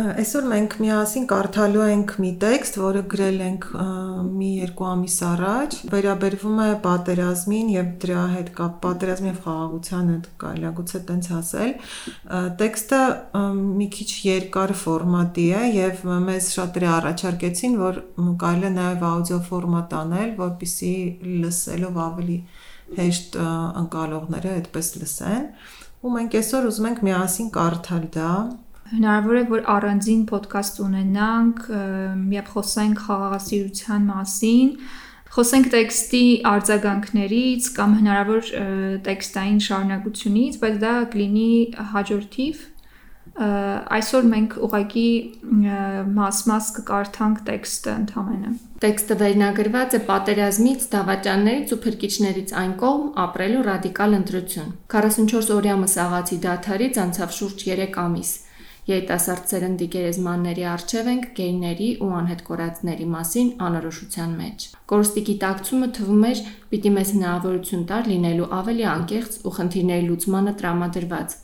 Այսօր մենք միասին կարդալու ենք մի տեքստ, որը գրել ենք մի երկու ամիս առաջ, վերաբերվում է պատերազմին եւ դրա հետ կապ պատերազմի եւ խաղաղության հետ կարելի է գուցե տենց ասել։ Տեքստը մի քիչ երկար ֆորմատի է եւ մեզ շատերը առաջարկեցին, որ կարելի է նաեւ աուդիո ֆորմատ անել, որpիսի լսելով ավելի հեշտ ընկալողները այդպես լսեն։ Ու մենք այսօր ուզում ենք միասին կարդալ դա հնարավոր է որ առանձին ոդկաստ ունենանք եւ խոսենք խաղաղասիրության մասին խոսենք տեքստի արձագանքներից կամ հնարավոր տեքստային շարունակությունից, բայց դա կլինի հաջորդիվ այսօր մենք ուղղակի մաս-մաս կկարդանք տեքստը ընդհանրապես։ Տեքստը վերնագրված է պատերազմից, դավաճաններից ու փրկիչներից այն կողմ ապրելու ռադիկալ ընտրություն։ 44 օրյա մսաղացի դաթարից անցավ շուրջ 3 ամիս երիտասարդ սերնդի գերեզմանների առջև ենք գեյների ու անհետ կորածների մասին անորոշության մեջ։ Կորստի գիտակցումը թվում էր պիտի մեզ հնարավորություն տար լինելու ավելի անկեղծ ու խնդիրների լուծմանը տրամադրված,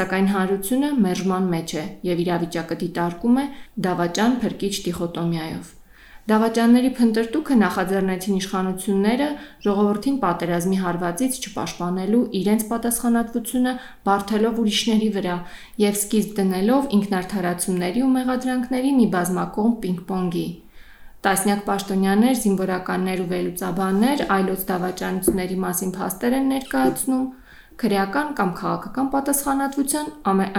սակայն հանրությունը մերժման մեջ է եւ իրավիճակը դիտարկում է դավաճան փրկիչ դիխոտոմիայով։ Դավաճանների փնտրտուքը նախաձեռնեցին իշխանությունները ժողովրդին պատերազմի հարվածից չպաշտպանելու իրենց պատասխանատվությունը բարթելով ուրիշների վրա եւ սկիզբ դնելով ինքնարդարացումների ու մեղադրանքների մի բազմակողմ պինգ-պոնգի։ Տասնյակ պաշտոնյաներ, զինվորականներ ու վերլուծաբաններ այլոց դավաճանությունների մասին փաստեր են ներկայացնում, քրեական կամ քաղաքական պատասխանատվության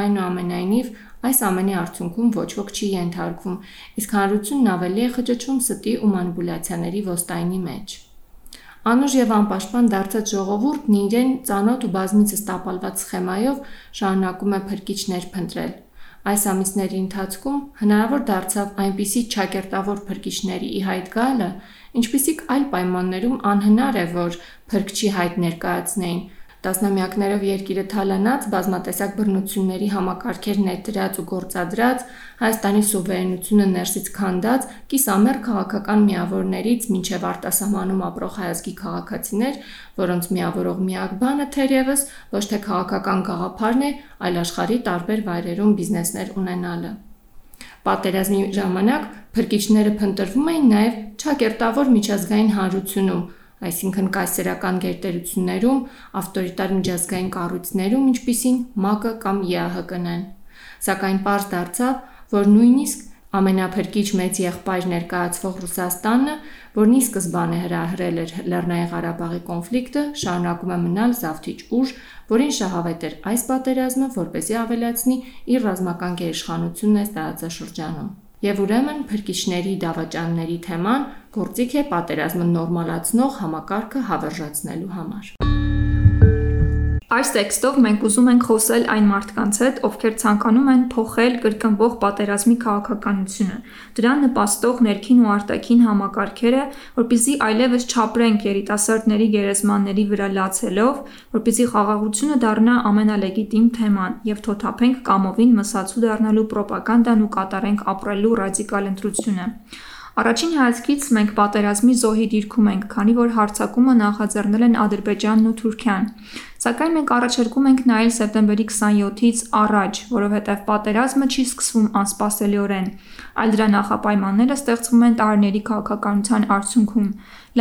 այնուամենայնիվ Այս ամենի արդյունքում ոչ ոք չի ենթարկվում, իսկ հանրությունն ավելի է խճճում ստի ու մանիպուլյացիաների ոստայնի մեջ։ Անուշ եւ անպաշտպան դարձած ժողովուրդն իրեն ծանոթ ու բազմիցս տապալված սխեմայով շարունակում է փրկիչներ փնտրել։ Այս ամիսների ընթացքում հնարավոր դարձավ այնպիսի ճակերտավոր փրկիչների ի հայտ գալը, ինչպիսիք այլ պայմաններում անհնար է, որ փրկչի հայտ ներկայացնեին, Տասնամյակներով երկիրը թալանած, բազմատեսակ բռնությունների համակարգեր ներդրած ու գործադրած, Հայաստանի սուվերենությունը ներսից քանդած, կիսամեր քաղաքական միավորներից մինչև արտասահմանում ապրող հայազգի քաղաքացիներ, որոնց միավորող միակ բանը թերևս ոչ թե քաղաքական գաղափարն է, այլ աշխարհի տարբեր վայրերում բիզնեսներ ունենալը։ Պատերազմի ժամանակ փրկիչները փնտրվում էին նաև ճակերտավոր միջազգային հանրությունում, այսինքն կայսերական գերտերություններում, ավտորիտար միջազգային կառույցներում, ինչպիսին ՄԱԿ-ը կամ ԵԱՀԿ-ն են։ Սակայն པարզ դարձավ, որ նույնիսկ ամենափրկիչ մեծ եղբայր ներկայացվող Ռուսաստանը, որն ի սկզբանե հրահրել էր Լեռնային Ղարաբաղի կոնֆլիկտը, շարունակում է մնալ զավթիչ ուժ, որին շահավետ էր այս պատերազմը, որպեսզի ավելացնի իր ռազմական գերիշխանությունն այս տարածաշրջանում։ Եվ ուրեմն փրկիչների դավաճանների թեման գործիք է պատերազմը նորմալացնող համակարգը հավերժացնելու համար։ Այս տեքստով մենք ուզում ենք խոսել այն մարդկանց հետ, ովքեր ցանկանում են փոխել կրկնվող պատերազմի քաղաքականությունը, դրան նպաստող ներքին ու արտաքին համակարգերը, որpիսի այլևս չապրենք երիտասարդների գերեզմանների վրա լացելով, որpիսի խաղաղությունը դառնա ամենալեգիտիմ թեման եւ թոթափենք կամովին մսացու դառնալու ռոպագանդան ու կատարենք ապրելու ռադիկալ ընտրությունը։ Առաջին հայացքից մենք պատերազմի զոհի դիրքում ենք, քանի որ հարձակումը նախաձեռնել են Ադրբեջանն ու Թուրքիան։ Սակայն մենք առաջարկում ենք նայել սեպտեմբերի 27-ից առաջ, որովհետև պատերազմը չի սկսվում անսպասելիորեն, այլ դրա նախապայմանները ստեղծվում են տարիների քաղաքականության արդյունքում,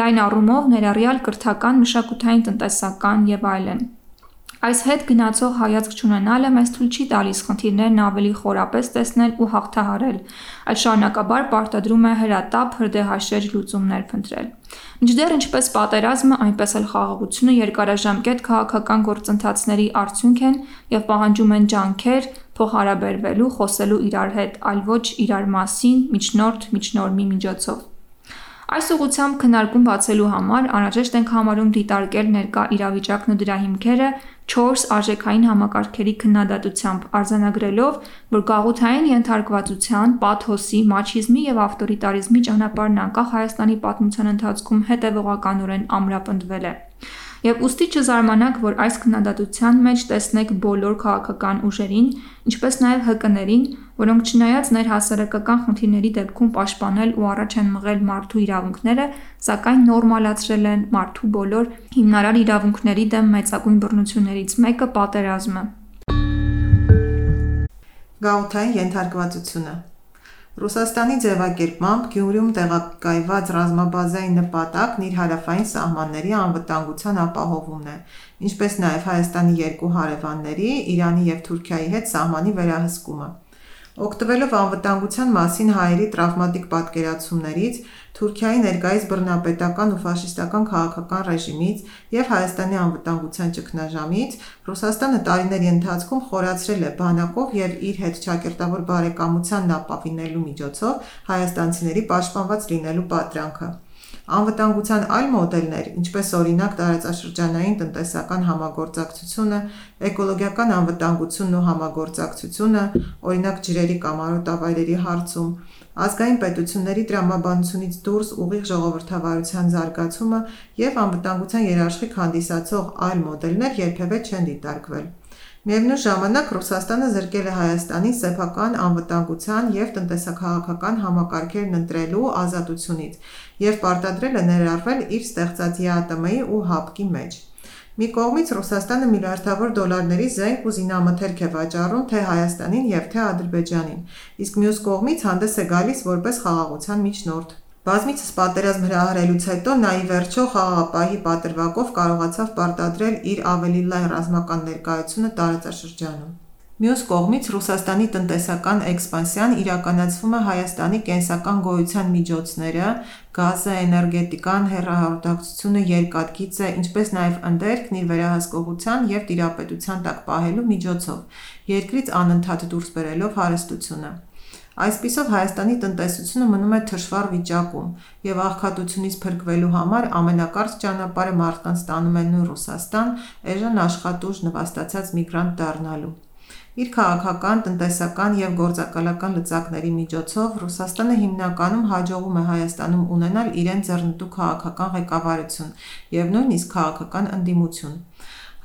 լայն առումով ներառյալ կրթական, մշակութային, տնտեսական եւ այլն։ Այս հետ գնացող հայացք չունենալը մեզ թույլ չի տալիս խնդիրներն ավելի խորապես տեսնել ու հաղթահարել, այլ շարունակաբար պարտադրում է հրատապ հրդեհաշեջ լուծումներ փնտրել։ Մինչդեռ ինչպես պատերազմը, այնպես էլ խաղաղությունը երկարաժամկետ քաղաքական գործընթացների արդյունք են եւ պահանջում են ջանքեր փոխհարաբերվելու, խոսելու իրար հետ, այլ ոչ իրար մասին, միջնորդ, միջնորմի միջոցով։ Այս ուղղությամբ քննարկում բացելու համար անհրաժեշտ ենք համարում դիտարկել ներկա իրավիճակն ու դրա հիմքերը 4 արժեքային համակարգերի քննադատությամբ արձանագրելով, որ գաղութային ենթարկվածության, պաթոսի, մաչիզմի եւ ավտորիտարիզմի ճանապարհն անկախ Հայաստանի պատմության ընթացքում հետևողականորեն ամրապնդվել է։ Եվ ուստի չզարմանաք, որ այս քննադատության մեջ տեսնեք բոլոր քաղաքական ուժերին, ինչպես նաև ՀԿ-ներին, որոնք չնայած ներհասարակական խնդիրների դեպքում պաշտպանել ու առաջ են մղել մարդու իրավունքները, սակայն նորմալացրել են մարդու բոլոր հիմնարար իրավունքների դեմ մեծագույն բռնություններից մեկը պատերազմը։ Գաղութային ենթարկվածությունը Ռուսաստանի ձևակերպմամբ Գյումրիում տեղակայված ռազմաբազայի նպատակն իր հարավային սահմանների անվտանգության ապահովումն է, ինչպես նաև Հայաստանի երկու հարևանների՝ Իրանի և Թուրքիայի հետ սահմանի վերահսկումը։ Օգտվելով անվտանգության մասին հայերի տրավմատիկ պատկերացումներից, Թուրքիայի ներկայիս բռնապետական ու ֆաշիստական քաղաքական ռեժիմից և Հայաստանի անվտանգության ճգնաժամից, Ռուսաստանը տարիների ընթացքում խորացրել է բանակով և իր հետ ճակերտավոր բարեկամությանն ապավինելու միջոցով հայաստանցիների պաշտպանված լինելու պատրանքը։ Անվտանգության այլ մոդելներ, ինչպես օրինակ տարածաշրջանային տնտեսական համագործակցությունը, էկոլոգիական անվտանգությունն ու համագործակցությունը, օրինակ ջրերի կամ արոտավայրերի հարցում, ազգային պետությունների տրամաբանությունից դուրս ուղիղ ժողովրդավարության զարգացումը և անվտանգության երաշխիք հանդիսացող այլ մոդելներ երբևէ չեն դիտարկվել։ Միևնույն ժամանակ Ռուսաստանը զրկել է Հայաստանին սեփական անվտանգության և տնտեսա-քաղաքական համակարգերն ընտրելու ազատությունից և պարտադրել է ներառվել իր ստեղծած ԵԱՏՄ-ի ու ՀԱՊԿ-ի մեջ։ Մի կողմից Ռուսաստանը միլիարդավոր դոլարների զենք ու զինամթերք է վաճառում թե Հայաստանին և թե Ադրբեջանին, իսկ մյուս կողմից հանդես է գալիս որպես խաղաղության միջնորդ։ Բազմիցս պատերազմ հրահրելուց հետո նա ի վերջո խաղաղապահի պատրվակով կարողացավ պարտադրել իր ավելի լայն ռազմական ներկայությունը տարածաշրջանում։ Մյուս կողմից Ռուսաստանի տնտեսական էքսպանսիան իրականացվում է Հայաստանի կենսական գոյության միջոցները՝ գազը, էներգետիկան, հեռահաղորդակցությունը, երկաթգիծը, ինչպես նաև ընդերքն իր վերահսկողության և տիրապետության տակ պահելու միջոցով՝ երկրից անընդհատ դուրս բերելով հարստությունը։ Այսպիսով Հայաստանի տնտեսությունը մնում է թշվառ վիճակում, և աղքատությունից փրկվելու համար ամենակարճ ճանապարհը մարդկանց տանում է նույն Ռուսաստան՝ էժան աշխատուժ նվաստացած միգրանտ դառնալու։ Իր քաղաքական, տնտեսական և գործակալական լծակների միջոցով Ռուսաստանը հիմնականում հաջողում է Հայաստանում ունենալ իրենց ձեռնտու քաղաքական ղեկավարություն և նույնիսկ քաղաքական ընդդիմություն։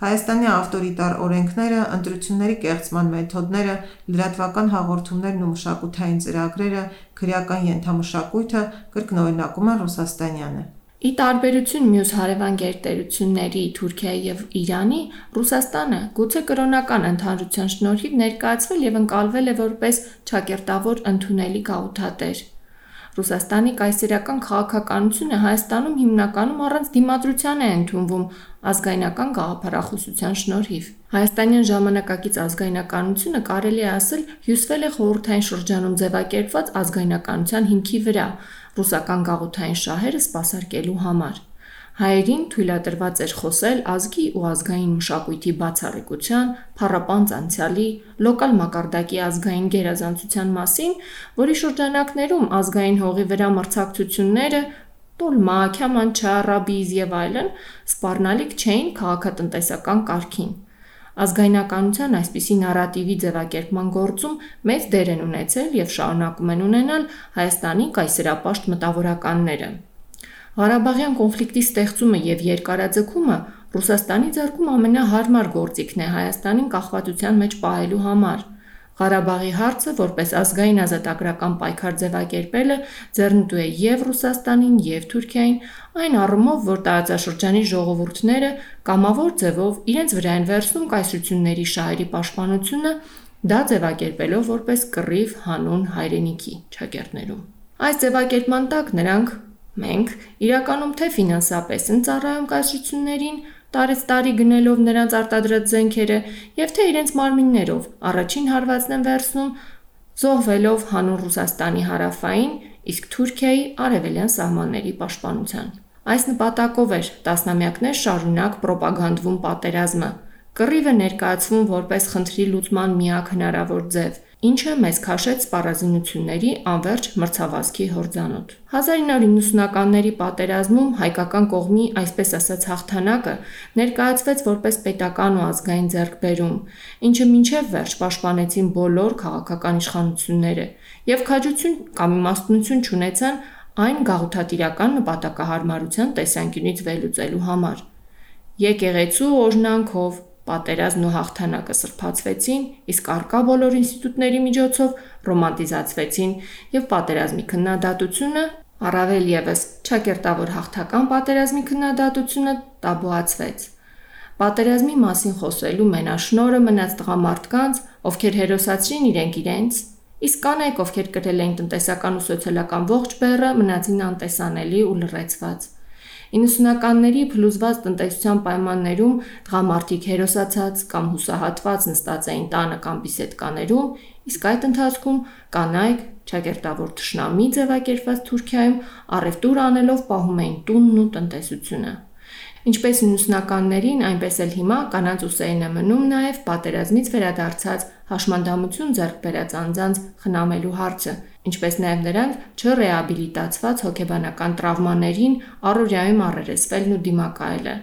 Հայաստանի ավտորիտար օրենքները, ընտրությունների կեղծման մեթոդները, լրատվական հաղորդումներն ու մշակութային ծրագրերը, քրեական ենթամշակույթը կրկնօրինակում են ռուսաստանյանը։ Ի տարբերություն մյուս հարևան գերտերությունների՝ Թուրքիայի և Իրանի, Ռուսաստանը, գուցե կրոնական ընդհանրության շնորհիվ, ներկայացվել և ընկալվել է որպես ճակերտավոր ընդունելի գաղութատեր։ Ռուսաստանի կայսերական քաղաքականությունը Հայաստանում հիմնականում առանց դիմադրության է ընդունվում ազգայնական գաղափարախոսության շնորհիվ։ Հայաստանյան ժամանակակից ազգայնականությունը, կարելի է ասել, հյուսվել է խորհրդային շրջանում ձևակերպված ազգայնականության հիմքի վրա՝ ռուսական գաղութային շահերը սպասարկելու համար։ Հայերին թույլատրված էր խոսել ազգի ու ազգային մշակույթի բացառիկության, փառապանծ անցյալի, լոկալ մակարդակի ազգային գերազանցության մասին, որի շրջանակներում ազգային հողի վրա մրցակցությունները (տոլմա, քյամանչա, ռաբիզ և այլն) սպառնալիք չէին քաղաքատնտեսական կարգին։ Ազգայնականության այսպիսի նարատիվի ձևակերպման գործում մեծ դեր են ունեցել և շարունակում են ունենալ Հայաստանի կայսերապաշտ մտավորականները։ Ղարաբաղյան կոնֆլիկտի ստեղծումը և երկարաձգումը Ռուսաստանի ձեռքում ամենահարմար գործիքն է Հայաստանին կախվածության մեջ պահելու համար։ Ղարաբաղի հարցը որպես ազգային ազատագրական պայքար ձևակերպելը ձեռնտու է և Ռուսաստանին, և Թուրքիային, այն առումով, որ տարածաշրջանի ժողովուրդները կամավոր ձևով իրենց վրա են վերցնում կայսրությունների շահերի պաշտպանությունը՝ դա ձևակերպելով որպես կռիվ հանուն հայրենիքի։ Այս ձևակերպման տակ նրանք (մենք) իրականում թե՛ ֆինանսապես են ծառայում կայսրություններին՝ տարեցտարի գնելով նրանց արտադրած զենքերը, և թե՛ իրենց մարմիններով առաջին հարվածն են վերցնում՝ զոհվելով հանուն Ռուսաստանի հարավային, իսկ Թուրքիայի արևելյան սահմանների պաշտպանության։ Այս նպատակով էր տասնամյակներ շարունակ պրոպագանդվում պատերազմը։ Կռիվը ներկայացվում որպես խնդրի լուծման միակ հնարավոր ձև, ինչը մեզ քաշեց սպառազինությունների անվերջ մրցավազքի հորձանուտ։ 1990-ականների պատերազմում հայկական կողմի այսպես ասած հաղթանակը ներկայացվեց որպես պետական ու ազգային ձեռքբերում, ինչը մինչև վերջ պաշտպանեցին բոլոր քաղաքական իշխանությունները և քաջություն կամ իմաստնություն չունեցան այն գաղութատիրական նպատակահարմարության տեսանկյունից վերլուծելու համար։ Եկեղեցու օրհնանքով պատերազմն ու հաղթանակը սրբացվեցին, իսկ առկա բոլոր ինստիտուտների միջոցով ռոմանտիզացվեցին և պատերազմի քննադատությունը, առավել ևս ճակերտավոր հաղթական պատերազմի քննադատությունը տաբուացվեց։ Պատերազմի մասին խոսելու մենաշնորը մնաց տղամարդկանց, ովքեր հերոսացրին իրենք իրենց, իսկ կանայք, ովքեր կրել էին տնտեսական ու սոցիալական ողջ բեռը, մնացին անտեսանելի ու լրացված։ 90-ականների փլուզված տնտեսության պայմաններում տղամարդիկ հերոսացած կամ հուսահատված նստած էին տանը կամ բիսեդկաներում, իսկ այդ ընթացքում կանայք ճակերտավոր ճշնամի ձևակերպված Թուրքիայում առևտուր անելով պահում էին տունն ու տնտեսությունը։ Ինչպես 90-ականներին, այնպես էլ հիմա կանանց ուսերին է մնում նաև պատերազմից վերադարձած հաշմանդամություն ձեռք բերած անձանց խնամելու հարցը, ինչպես նաև նրանց չռեաբիլիտացված հոգեբանական տրավմաներին առօրյայում առերեսվելն ու դիմակայելը։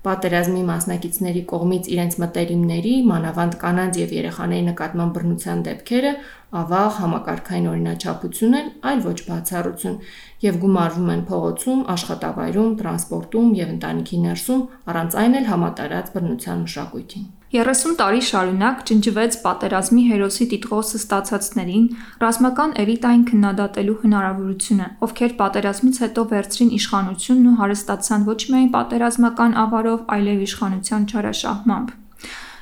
Պատերազմի մասնակիցների կողմից իրենց մտերիմների, մանավանդ կանանց եւ երեխաների նկատմամբ բռնության դեպքերը ավաղ համակարգային օրինաչափություն են, այլ ոչ բացառություն, եւ գումարվում են փողոցում, աշխատավայրում, տրանսպորտում եւ ընտանիքի ներսում, առանց այն էլ համատարած բռնության մշակույթին։ 30 տարի շարունակ ջնջվեց պատերազմի հերոսի տիտղոսը ստացածներին ռազմական էլիտային քննադատելու հնարավորությունը, ովքեր պատերազմից հետո վերցրին իշխանությունն ու հարստացան ոչ միայն պատերազմական ավարով, այլև իշխանության չարաշահմամբ։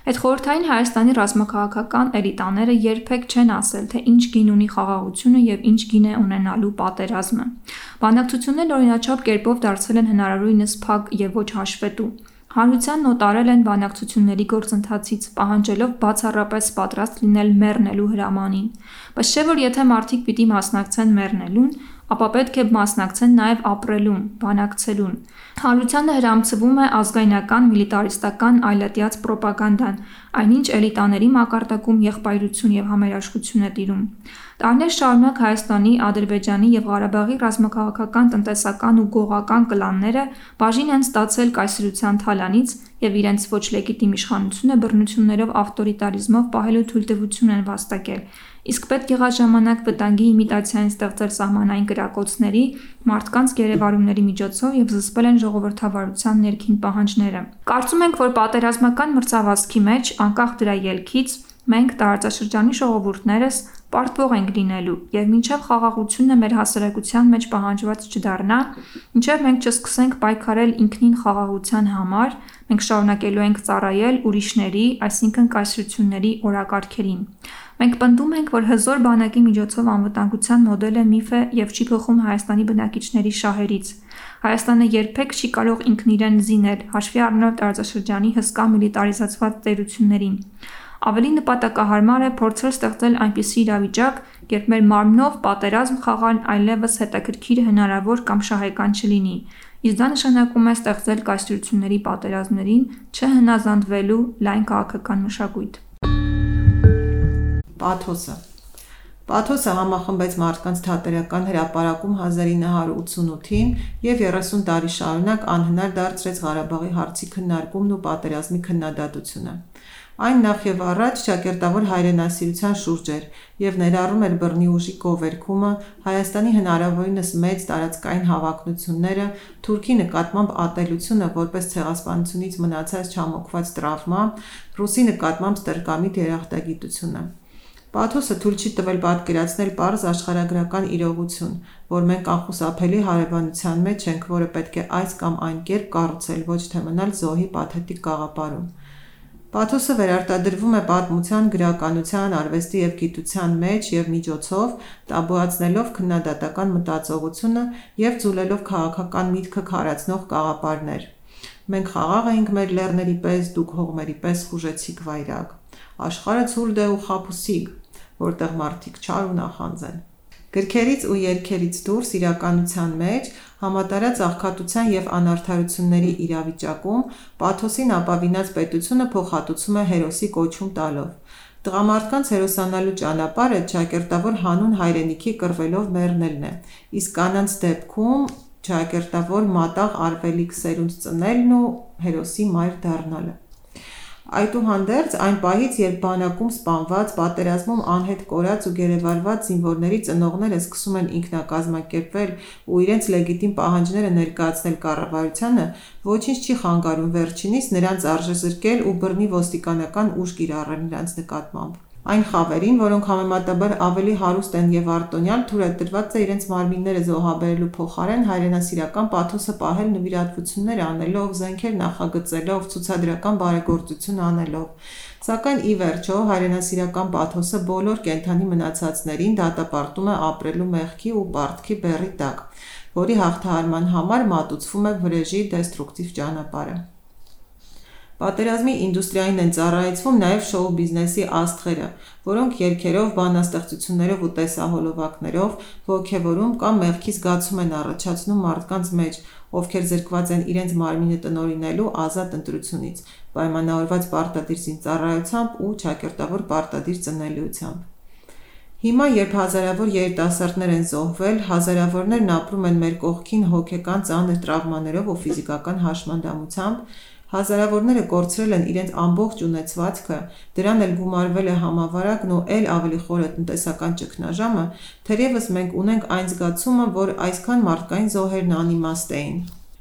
Այդ խորհրդային Հայաստանի ռազմաքաղաքական էլիտաները երբեք չեն ասել, թե ինչ գին ունի խաղաղությունը եւ ինչ գին է ունենալու պատերազմը։ Բանակցություններն օրինաչափ կերպով դարձել են հնարավորինս փակ եւ ոչ հաշվետու։ Հանրությանն օտարել են բանակցությունների գործընթացից, պահանջելով բացառապես պատրաստ լինել մեռնելու հրամանին։ Բայց չէ որ եթե մարդիկ պիտի մասնակցեն մեռնելուն, ապա պետք է մասնակցեն նաև ապրելուն, բանակցելուն։ Հանրությանը հրամցվում է ազգայնական, միլիտարիստական այլատյաց ռոպագանդան, այնինչ էլիտաների մակարդակում եղբայրություն եւ համերաշխություն է տիրում։ Տարիներ շարունակ Հայաստանի, Ադրբեջանի եւ Ղարաբաղի ռազմաքաղաքական, տնտեսական ու գողական կլանները բաժին են ստացել կայսրության թալանից եւ իրենց ոչ լեգիտիմ իշխանությունը բռնություններով ավտորիտարիզմով պահելու թույլտվություն են վաստակել իսկ պետք եղած ժամանակ վտանգի իմիտացիային ստեղծել սահմանային կրակոցների, մարդկանց գերեվարումների միջոցով եւ զսպել են ժողովրդավարության ներքին պահանջները։ Կարծում ենք, որ պատերազմական մրցավազքի մեջ, անկախ դրա ելքից, մենք տարածաշրջանի ժողովուրդներս պարտվող ենք լինելու եւ մինչեւ խաղաղությունը մեր հասարակության մեջ պահանջված չդառնա, մինչեւ մենք չսկսենք պայքարել ինքնին խաղաղության համար, մենք շարունակելու ենք ծառայել ուրիշների, այսինքն կայսրությունների օրակարգերին։ Մենք պնդում ենք, որ հզոր բանակի միջոցով անվտանգության մոդելը միֆ է եւ չի փոխում Հայաստանի բնակիչների շահերից։ Հայաստանը երբեք չի կարող ինքն իրեն զինել, հաշվի առնելով տարածաշրջանի հսկա միլիտարիզացված տերություններին։ Ավելի նպատակահարմար է փորձել ստեղծել այնպիսի իրավիճակ, երբ մեր մարմնով պատերազմ խաղալն այլևս հետաքրքիր հնարավոր կամ շահեկան չլինի։ Իսկ դա նշանակում է ստեղծել կայսրությունների պատերազմներին չհնազանդվելու լայն քաղաքական մշակույթ։ Պաթոսը Պաթոսը համախմբեց մարդկանց թատերական հրապարակում 1988-ին եւ 30 տարի շարունակ անհնար դարձրեց Ղարաբաղի հարցի քննարկումն ու պատերազմի քննադատությունը։ Այն նախ եւ առաջ ճակերտավոր հայրենասիրության շուրջ էր եւ ներառում էր բռնի ուժի կողերքումը, Հայաստանի հնարավորինս մեծ տարածքային հավակնությունները, Թուրքի նկատմամբ ատելությունը որպես ցեղասպանությունից մնացած չամոքված տրավմա, Ռուսի նկատմամբ ստրկամիտ երախտագիտությունը։ Պաթոսը թույլ չի տվել պատկերացնել པարզ աշխարհագրական իրողություն, որ մենք անխուսափելի հարևանության մեջ ենք, որը պետք է այս կամ այն կերպ կառուցել, ոչ թե մնալ զոհի պաթետիկ գաղապարում։ Պաթոսը վերարտադրվում է պատմության, գրականության, արվեստի եւ գիտության մեջ եւ միջոցով, տաբուացնելով քննադատական մտածողությունը եւ ծուլելով քաղաքական միտքը քարացնող գաղապարներ։ Մենք խաղաղ էինք մեր լեռների պես, դուք հողմերի պես խուժեցիք վայրակ։ Աշխարհը ցուրտ է ու խափուսիկ, որտեղ մարդիկ չար ու նախանձ են։ Գրքերից ու երգերից դուրս իրականության մեջ համատարած աղքատության եւ անարդարությունների իրավիճակում պաթոսին ապավինած պետությունը փոխհատուցում է հերոսի կոչում տալով։ Տղամարդկանց հերոսանալու ճանապարհը ճակերտավոր հանուն հայրենիքի կռվելով մեռնելն է, իսկ կանանց դեպքում ճակերտավոր մատաղ արվելիք սերունդ ծնելն ու հերոսի մայր դառնալը։ Այդուհանդերձ այն պահից, երբ բանակում սպանված, պատերազմում անհետ կորած ու գերեվարված զինվորների ծնողները սկսում են ինքնակազմակերպվել ու իրենց լեգիտիմ պահանջները ներկայացնել կառավարությանը, ոչինչ չի խանգարում վերջինիս նրանց արժեզրկել ու բռնի ոստիկանական ուժ կիրառել նրանց նկատմամբ։ Այն խավերին, որոնք համեմատաբար ավելի հարուստ են եւ արտոնյալ, թույլ է տրված է իրենց մարմինները զոհաբերելու փոխարեն հայրենասիրական պաթոսը պահել նվիրատվություններ անելով, զենքեր նախագծելով, ցուցադրական բարեգործություն անելով։ Սակայն ի վերջո հայրենասիրական պաթոսը բոլոր կենթանի մնացածներին դատապարտում է ապրելու մեղքի ու պարտքի բեռի տակ, որի հաղթահարման համար մատուցվում է վրեժի դեստրուկտիվ ճանապարհը։ Պատերազմի ինդուստրիային են ծառայեցվում նաև շոու բիզնեսի աստղերը, որոնք երգերով, բանաստեղծություններով ու տեսահոլովակներով ոգևորում կամ մեղքի զգացում են առաջացնում մարդկանց մեջ, ովքեր զրկված են իրենց մարմինը տնօրինելու ազատ ընտրությունից, պայմանավորված պարտադիր զինծառայությամբ ու ճակերտավոր պարտադիր ծնելիությամբ։ Հիմա, երբ հազարավոր երիտասարդներ են զոհվել, հազարավորներն ապրում են մեր կողքին հոգեկան ծանր տրավմաներով ու ֆիզիկական հաշմանդամությամբ, Հազարավորները կորցրել են իրենց ամբողջ ունեցվածքը, դրան էլ գումարվել է համավարակն ու էլ ավելի խորը տնտեսական ճգնաժամը, թերևս մենք ունենք այն զգացումը, որ այսքան մարդկային զոհերն անիմաստ էին։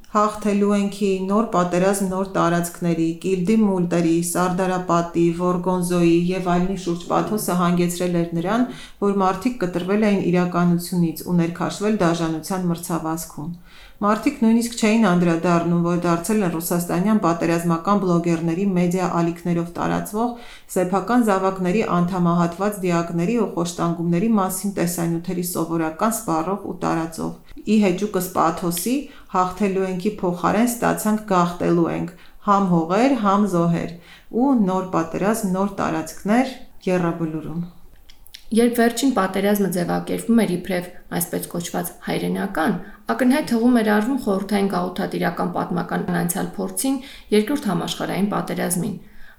Հաղթելու ենքի նոր պատերազմ նոր տարածքների, Կիլդի մուլտերի, Սարդարապատի, Վորգոնզոյի եւ այլնի շուրջ պաթոսը հանգեցրել էր նրան, որ մարդիկ կտրվել էին իրականությունից ու ներքաշվել դաժանության մրցավազքում։ Մարդիկ նույնիսկ չէին անդրադառնում, որ դարձել են ռուսաստանյան պատերազմական բլոգերների մեդիա ալիքներով տարածվող սեփական զավակների անդամահատված դիակների ու խոշտանգումների մասին տեսանյութերի սովորական սպառող ու տարածող։ Ի հեճուկս պաթոսի հաղթելու ենքի փոխարեն ստացանք գաղթելու ենք, համ հողեր, համ զոհեր ու նոր պատերազմ, նոր տարածքներ երրաբլուրում։ Երբ վերջին պատերազմը ձևակերպվում էր իբրև այսպես կոչված հայրենական, ակնհայտ հղում էր արվում խորհրդային գաղութատիրական պատմական անցյալ փորձին երկրորդ համաշխարհային պատերազմին։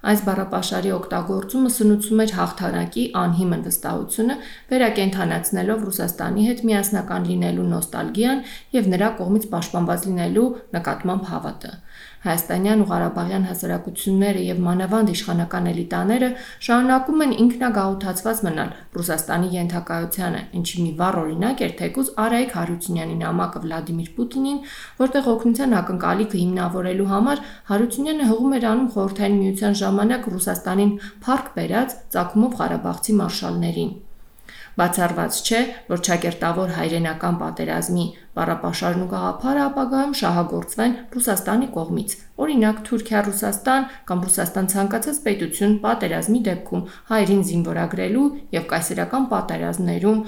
Այս բառապաշարի օգտագործումը սնուցում էր հաղթանակի անհիմն վստահությունը, վերակենդանացնելով Ռուսաստանի հետ միասնական լինելու նոստալգիան եւ նրա կողմից պաշտպանված լինելու նկատմամբ հավատը։ Հայաստանյան ու Ղարաբաղյան հասարակությունները եւ մանավանդ իշխանական էլիտաները շարունակում են ինքնագաղութացված մնալ Ռուսաստանի ենթակայությանը, ինչի մի վառ օրինակ էր թեկուզ Արայիկ Հարությունյանի նամակը Վլադիմիր Պուտինին, որտեղ օգնության ակնկալիքը հիմնավորելու համար Հարությունյանը հողում էր անում խորհրդային միության ժամանակ Ռուսաստանին փառք բերած ցակումով Ղարաբաղցի մարշալներին։ Բացառված չէ, որ ճակերտավոր հայրենական պատերազմի բառապաշարն ու գաղափարը ապագայում շահագործվեն Ռուսաստանի կողմից։ Օրինակ Թուրքիա-Ռուսաստան կամ Ռուսաստան ցանկացած պետություն պատերազմի դեպքում հայրին զինվորագրելու եւ կայսերական պատերազմներում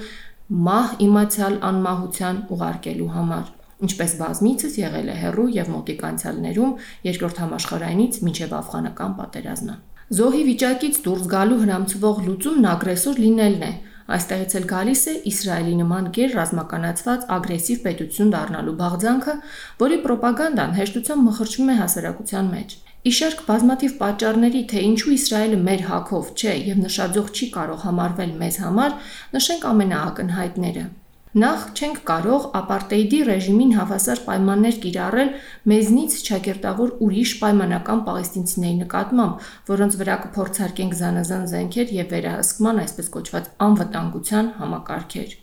մահ իմացյալ անմահության ուղարկելու համար ինչպես բազմիցս եղել է հերրու եւ մոտիկ անցյալներում երկրորդ համաշխարհայինից մինչեւ աֆղանական պատերազմը։ Զոհի վիճակից դուրս գալու հրամցվող լուծումն ագրեսոր լինելն է, Այստեղից էլ գալիս է Իսրայելի նման գեր ռազմականացված ագրեսիվ պետություն դառնալու բաղձանքը, որի ռոպագանդան հեշտությամբ մխրճվում է հասարակության մեջ։ Իշարք բազմաթիվ պատճառների, թե ինչու Իսրայելը մեր հակով չէ եւ նշաձող չի կարող համարվել մեզ համար, նշենք ամենաակնհայտները։ Նախ չենք կարող ապարտեիդի ռեժիմին հավասար պայմաններ կիրառել մեզնից ճակերտավոր ուրիշ պայմանական պաղեստինցիների նկատմամբ, որոնց վրա կփորձարկենք զանազան զենքեր եւ վերահսկման այսպես կոչված անվտանգության համակարգեր։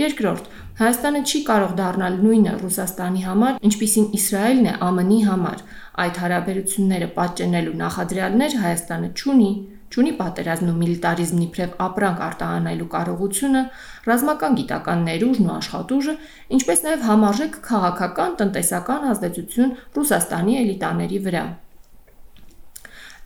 Երկրորդ, Հայաստանը չի կարող դառնալ նույնը Ռուսաստանի համար, ինչպիսին Իսրայելն է ԱՄՆ-ի համար։ Այդ հարաբերությունները պատճենելու նախադրյալներ Հայաստանը չունի, ճունի պատերազմն ու միլիտարիզմն իբրև ապրանք արտահանելու կարողությունը, ռազմական գիտական ներուժն ու աշխատուժը, ինչպես նաև համարժեք քաղաքական տնտեսական ազդեցություն Ռուսաստանի էլիտաների վրա։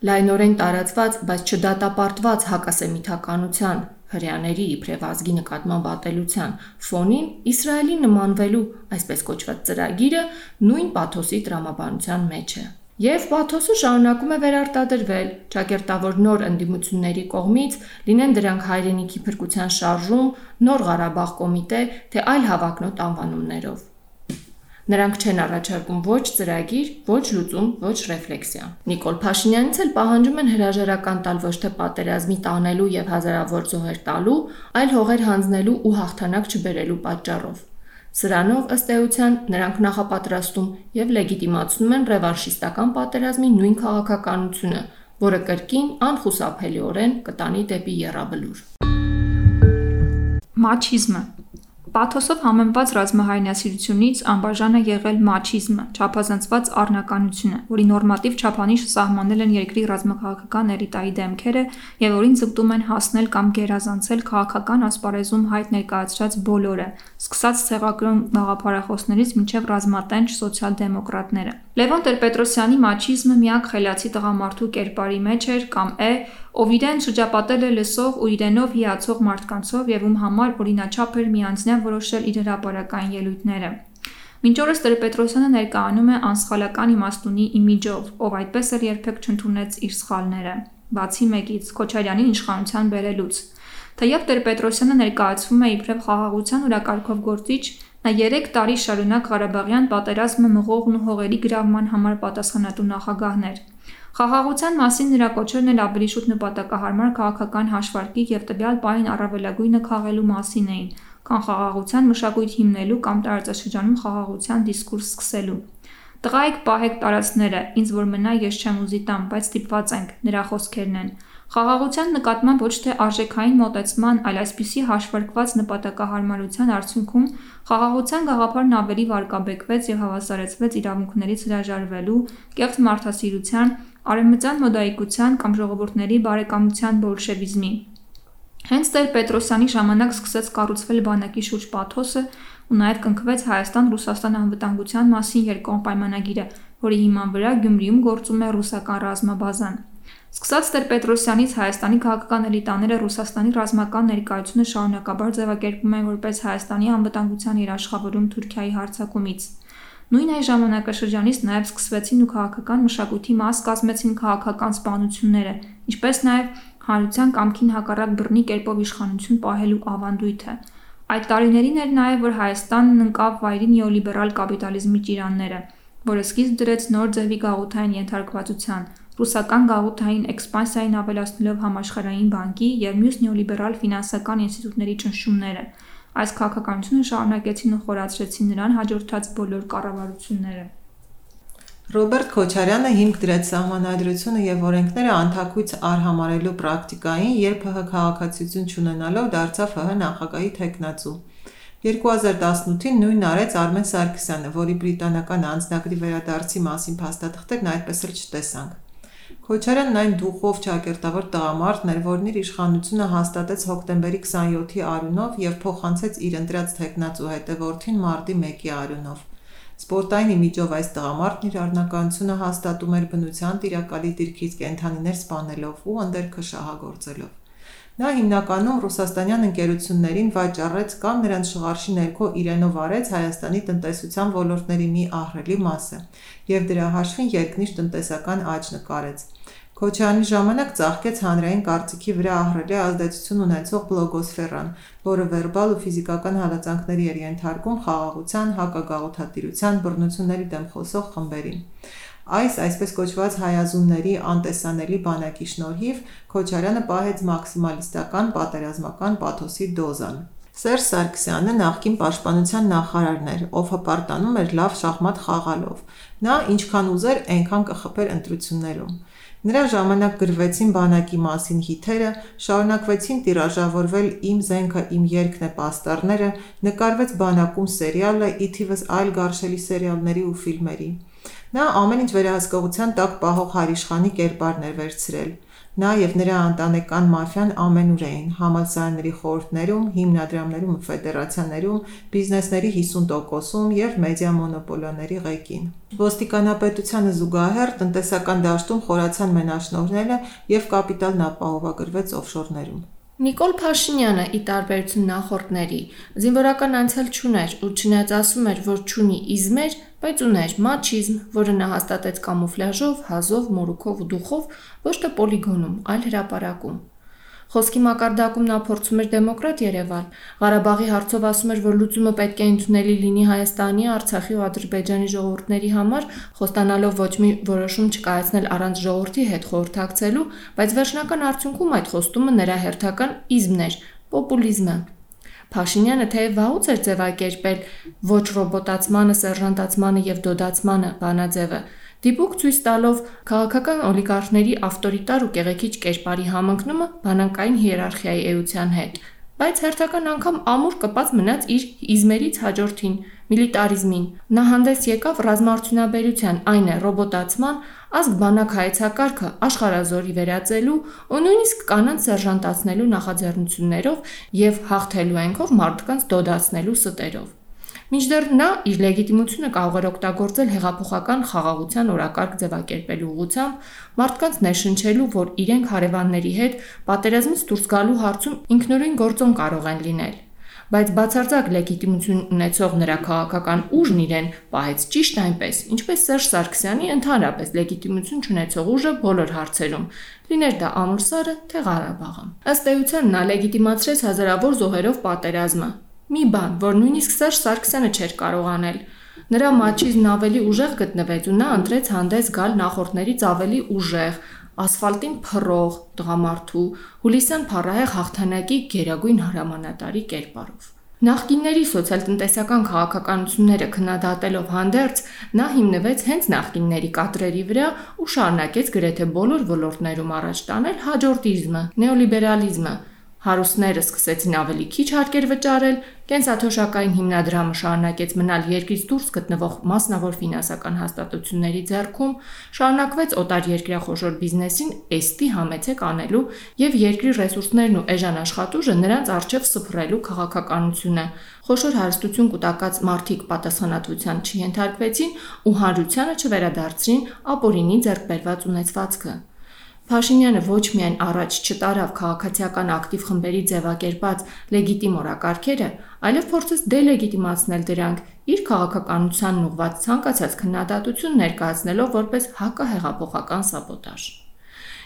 Լայնորեն տարածված, բայց չդատապարտված հակասեմիթականության, հрьяաների իբրև ազգի նկատմամբ ապելության ֆոնին Իսրայելի նմանվելու, այսպես կոչված ծրագիրը նույն պաթոսի տրամաբանության մեջ է։ մեջ Եվ Պաթոսը շարունակում է վերարտադրվել ճակերտավոր նոր ընդդիմությունների կողմից, լինեն դրանք հայրենիքի փրկության շարժում, նոր Ղարաբաղ կոմիտե, թե այլ հավակնոտ անվանումներով։ Նրանք չեն առաջարկում ոչ ծրագիր, ոչ լուծում, ոչ ռեֆլեքսիա։ Նիկոլ Փաշինյանից էլ պահանջում են հրաժարական տալ ոչ թե պատերազմի տանելու եւ հազարավոր զոհեր տալու, այլ հողեր հանձնելու ու հաղթանակ չբերելու պատճառով։ Սրանով ըստ էության նրանք նախապատրաստում եւ լեգիտիմացնում են ռևանշիստական պատերազմի նույն քաղաքականությունը, որը կրկին անխուսափելիորեն կտանի դեպի երրաբլուր։ Մաչիզմը Պաթոսով համեմված ռազմահայնասիրությունից անբաժան է եղել մաչիզմը, չափազանցված առնականությունը, որի նորմատիվ չափանիշը սահմանել են երկրի ռազմաքաղաքական էլիտայի դեմքերը եւ որին ձգտում են հասնել կամ գերազանցել քաղաքական ասպարեզում հայտ ներկայացրած բոլորը, սկսած ցեղակրոն գաղափարախոսներից մինչև ռազմատենչ սոցիալ-դեմոկրատները։ Լևոն Տեր-Պետրոսյանի մաչիզմը միակ խելացի տղամարդու կերպարի մեջ էր կամ է, ով իրեն շրջապատել է լսող ու իրենով հիացող մարդկանցով եւ ում համար օրինաչափ էր միանձնյա որոշել իր հրապարակային ելույթները։ Մինչ օրս Տեր-Պետրոսյանը ներկայանում է անսխալական իմաստունի իմիջով, ով այդպես էլ երբեք չընդունեց իր սխալները։ Բացի մեկից Քոչարյանին իշխանության բերելուց Թեև Տեր-Պետրոսյանը ներկայացվում է իբրև խաղաղության օրակարգով գործիչ, նա 3 տարի շարունակ Ղարաբաղյան պատերազմը մղողն ու հողերի գրավման համար պատասխանատու նախագահներ։ Խաղաղության մասին նրա կոչերն էլ ավելի շուտ նպատակահարմար քաղաքական հաշվարկի եւ տվյալ պահին առավելագույնը քաղելու մասին էին, քան խաղաղության մշակույթ հիմնելու կամ տարածաշրջանում խաղաղության դիսկուրս սկսելու։ Տղայք պահեք տարածները, ինձ որ մնա ես չեմ ուզի տամ, բայց ստիպված ենք, նրա խոսքերն են։ Խաղաղության նկատմամբ ոչ թե արժեքային մոտեցման, այլ այսպիսի հաշվարկված նպատակահարմարության արդյունքում խաղաղության գաղափարն ավելի վարկաբեկվեց եւ հավասարեցվեց իրավունքներից հրաժարվելու, կեղծ մարդասիրության, արևմտյան մոդայիկության կամ ժողովուրդների բարեկամության բոլշևիզմի։ Հենց Տեր Պետրոսյանի ժամանակ սկսեց կառուցվել բանակի շուրջ պաթոսը ու նաև կնքվեց Հայաստան-Ռուսաստան անվտանգության մասին երկկողմ պայմանագիրը, որի հիման վրա Գյումրիում գործում է ռուսական ռազմաբազան։ Սկսած Տեր-Պետրոսյանից Հայաստանի քաղաքական էլիտաները Ռուսաստանի ռազմական ներկայությունը շարունակաբար ձևակերպում են որպես Հայաստանի անվտանգության երաշխավորում Թուրքիայի հարձակումից։ Նույն այն ժամանակաշրջանից նաև սկսվեցին ու քաղաքական մշակույթի մաս կազմեցին քաղաքական սպանությունները, ինչպես նաև հանրության կամքին հակառակ բռնի կերպով իշխանություն պահելու ավանդույթը։ Այդ տարիներին էր նաև որ Հայաստանն ընկավ վայրի նեոլիբերալ կապիտալիզմի ճիրանները, որը սկիզբ դրեց նոր ձևի գաղութային ենթարկվածության, ռուսական գաղութային էքսպանսիային ավելացնելով Համաշխարհային բանկի եւ մյուս նեոլիբերալ ֆինանսական ինստիտուտների ճնշումները։ Այս քաղաքականությունը շարունակեցին ու խորացրեցին նրան հաջորդած բոլոր կառավարությունները։ Ռոբերտ Քոչարյանը հիմք դրեց սահմանադրությունը եւ օրենքները անթակույց արհամարելու պրակտիկային, երբ ՀՀ քաղաքացիություն չունենալով դարձավ ՀՀ նախագահի տեխնացու։ 2018-ին նույնն արեց Արմեն Սարգսյանը, որի բրիտանական անձնագրի վերադարձի մասին փաստաթղթերն այդպես էլ չտեսանք։ Քոչարյանն այն դուխով ճակերտավոր տղամարդն էր, որն իր իշխանությունը հաստատեց հոկտեմբերի 27-ի արյունով եւ փոխանցեց իր ընտրած թեկնածու հետևորդին մարտի 1-ի արյունով։ Սպորտային իմիջով այս տղամարդն իր առնականությունը հաստատում էր բնության տիրակալի դիրքից կենթանիներ սպանելով ու ընդերքը շահագործելով։ Նա հիմնականում ռուսաստանյան ընկերություններին վաճառեց կամ նրանց շղարշի ներքո իրենով արեց Հայաստանի տնտեսության ոլորտների մի ահռելի մասը եւ դրա հաշվին երկնիշ տնտեսական աճ նկարեց։ Քոչյանի ժամանակ ծաղկեց հանրային կարծիքի վրա ահռելի ազդեցություն ունեցող բլոգոսֆերան, որը վերբալ ու ֆիզիկական հալածանքների էր ենթարկում խաղաղության, հակագաղութատիրության, բռնությունների դեմ խոսող խմբերին։ Այս այսպես կոչված հայազունների անտեսանելի բանակի շնորհիվ Քոչարյանը պահեց մաքսիմալիստական պատերազմական պաթոսի դոզան։ Սերժ Սարգսյանը նախկին պաշտպանության նախարարն էր, ով հպարտանում էր լավ շախմատ խաղալով։ Նա ինչքան ուզեր, այնքան կխփեր ընտրություններում։ Նրա ժամանակ գրվեցին բանակի մասին հիթերը, շարունակվեցին տիրաժավորվել «Իմ զենքը, իմ երգն է» պաստառները, նկարվեց բանակում սերիալը, ի թիվս այլ գարշելի սերիալների ու ֆիլմերի։ Նա ամեն ինչ վերահսկողության տակ պահող հարիշխանի կերպարն էր վերցրել։ Նա եւ նրա ընտանեկան մաֆիան ամենուր էին համալսարանների խորհուրդներում, հիմնադրամներում ու ֆեդերացիաներում, բիզնեսների 50%-ում եւ մեդիա մոնոպոլիաների ղեկին։ Ոստիկանապետությանը զուգահեռ տնտեսական դաշտում խորացան մենաշնորհները եւ կապիտալն ապահովագրվեց օֆշորներում։ Նիկոլ Փաշինյանը՝ ի տարբերություն նախորդների, զինվորական անցյալ չուներ ու չնայած ասում էր, որ չունի իզմեր, բայց ուներ մաչիզմ, որը նա հաստատեց կամուֆլյաժով, հազով, մորուքով ու դուխով, ոչ թե պոլիգոնում, այլ հրապարակում։ Խոսքի մակարդակում նա փորձում էր դեմոկրատ Երևան։ Ղարաբաղի հարցով ասում էր, որ լուծումը պետք է ընդունելի լինի Հայաստանի, Արցախի ու Ադրբեջանի ժողովուրդների համար, խոստանալով ոչ մի որոշում չկայացնել առանց ժողովրդի հետ խորհրդակցելու, բայց վերջնական արդյունքում այդ խոստումը նրա հերթական իզմն էր՝ պոպուլիզմը։ Փաշինյանը թեև վաղուց էր ձևակերպել ոչ ռոբոտացմանը, սերժանտացմանը եւ դոդացմանը բանաձևը, Դիպուկ ցույց տալով քաղաքական օլիգարխների ավտորիտար ու կեղեքիչ կերպարի համընկնումը բանակային հիերարխիայի էության հետ։ բայց հերթական անգամ ամուր կպած մնաց իր իզմերից հաջորդին՝ միլիտարիզմին։ Նա հանդես եկավ ռազմաարդյունաբերության, այն է ռոբոտացման, ազգ բանակ հայեցակարգը աշխարազորի վերածելու ու նույնիսկ կանանց սերժանտացնելու նախաձեռնություններով եւ հաղթելու այնքով մարդկանց դոդացնելու ստերով։ Մինչդեռ նա իր լեգիտիմությունը կարող էր օգտագործել հեղափոխական խաղաղության օրակարգ ձևակերպելու ուղղությամբ, մարդկանց ներշնչելու, որ իրենք հարևանների հետ պատերազմից դուրս գալու հարցում ինքնուրույն գործոն կարող են լինել բայց բացարձակ լեգիտիմություն ունեցող նրա քաղաքական ուժն իրեն պահեց ճիշտ այնպես, ինչպես Սերժ Սարգսյանի ընդհանրապես լեգիտիմություն չունեցող ուժը բոլոր հարցերում, լիներ դա Ամուrsարը, թե Ղարաբաղը։ Ըստ էության նա լեգիտիմացրեց հազարավոր զոհերով պատերազմը, Մի բան, որ նույնիսկ Սերժ Սարգսյանը չէր կարող անել։ Նրա մաչիզմն ավելի ուժեղ գտնվեց ու նա ընտրեց հանդես գալ նախորդներից ավելի ուժեղ, ասֆալտին փռող տղամարդու հուլիսյան փառահեղ հաղթանակի գերագույն հրամանատարի կերպարով։ Նախկինների սոցիալ-տնտեսական քաղաքականությունները քննադատելով հանդերձ նա հիմնվեց հենց նախկինների կադրերի վրա ու շարունակեց գրեթե բոլոր ոլորտներում առաջ տանել հաջորդիզմը, նեոլիբերալիզմը, Հարուստները սկսեցին ավելի քիչ հարկեր վճարել, կենսաթոշակային հիմնադրամը շարունակեց մնալ երկրից դուրս գտնվող մասնավոր ֆինանսական հաստատությունների ձեռքում, շարունակվեց օտար երկրյա խոշոր բիզնեսին էստի համեցեք անելու եւ երկրի ռեսուրսներն ու էժան աշխատուժը նրանց արժեվ սփռելու քաղաքականությունը։ Խոշոր հարստություն կուտակած մարդիկ պատասխանատվության չենթարկվեցին ու հանրությանը չվերադարձրին ապօրինի ձեռքբերված ունեցվածքը։ Փաշինյանը ոչ միայն առաջ չտարավ քաղաքացիական ակտիվ խմբերի ձևակերպած լեգիտիմ օրակարգերը, այլև փորձեց դելեգիտիմացնել դրանք իր քաղաքականությանն ուղված ցանկացած քննադատություն ներկայացնելով որպես հակահեղափոխական սաբոտաժ։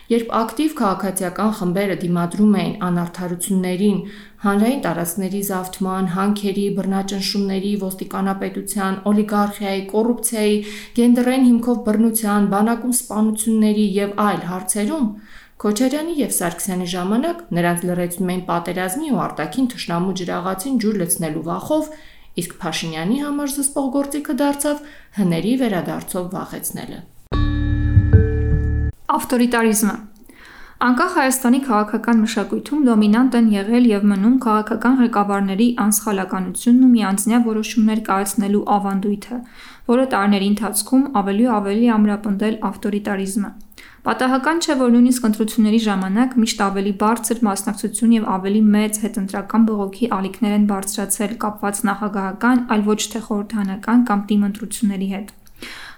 Երբ ակտիվ քաղաքացիական խմբերը դիմադրում էին անարթարություններին, հանրային տարածքների զավթման, հանքերի, բռնաճնշումների, ոստիկանապետության, օլիգարխիայի, կոռուպցիայի, գենդերային հիմքով բռնության, բանակում սպանությունների եւ այլ հարցերում, Քոչարյանի եւ Սարգսյանի ժամանակ նրանց լրացնում էին պատերազմի ու արտաքին թշնամու ջրաղացին ջուր լցնելու վախով, իսկ Փաշինյանի համար զսպող գործիքը դարձավ հների վերադարձով վախեցնելը։ Ավտորիտարիզմը Անկախ Հայաստանի քաղաքական մշակույթում դոմինանտ են եղել եւ մնում քաղաքական ղեկավարների անսխալականությունն ու միանձնյա որոշումներ կայացնելու ավանդույթը, որը տարիների ընթացքում ավելի ու ավելի ամրապնդել ավտորիտարիզմը։ Պատահական չէ, որ նույնիսկ ընտրությունների ժամանակ միշտ ավելի բարձր մասնակցություն եւ ավելի մեծ հետընտրական բողոքի ալիքներ են բարձրացել կապված նախագահական, այլ ոչ թե խորհրդանական կամ թիմ ընտրությունների հետ։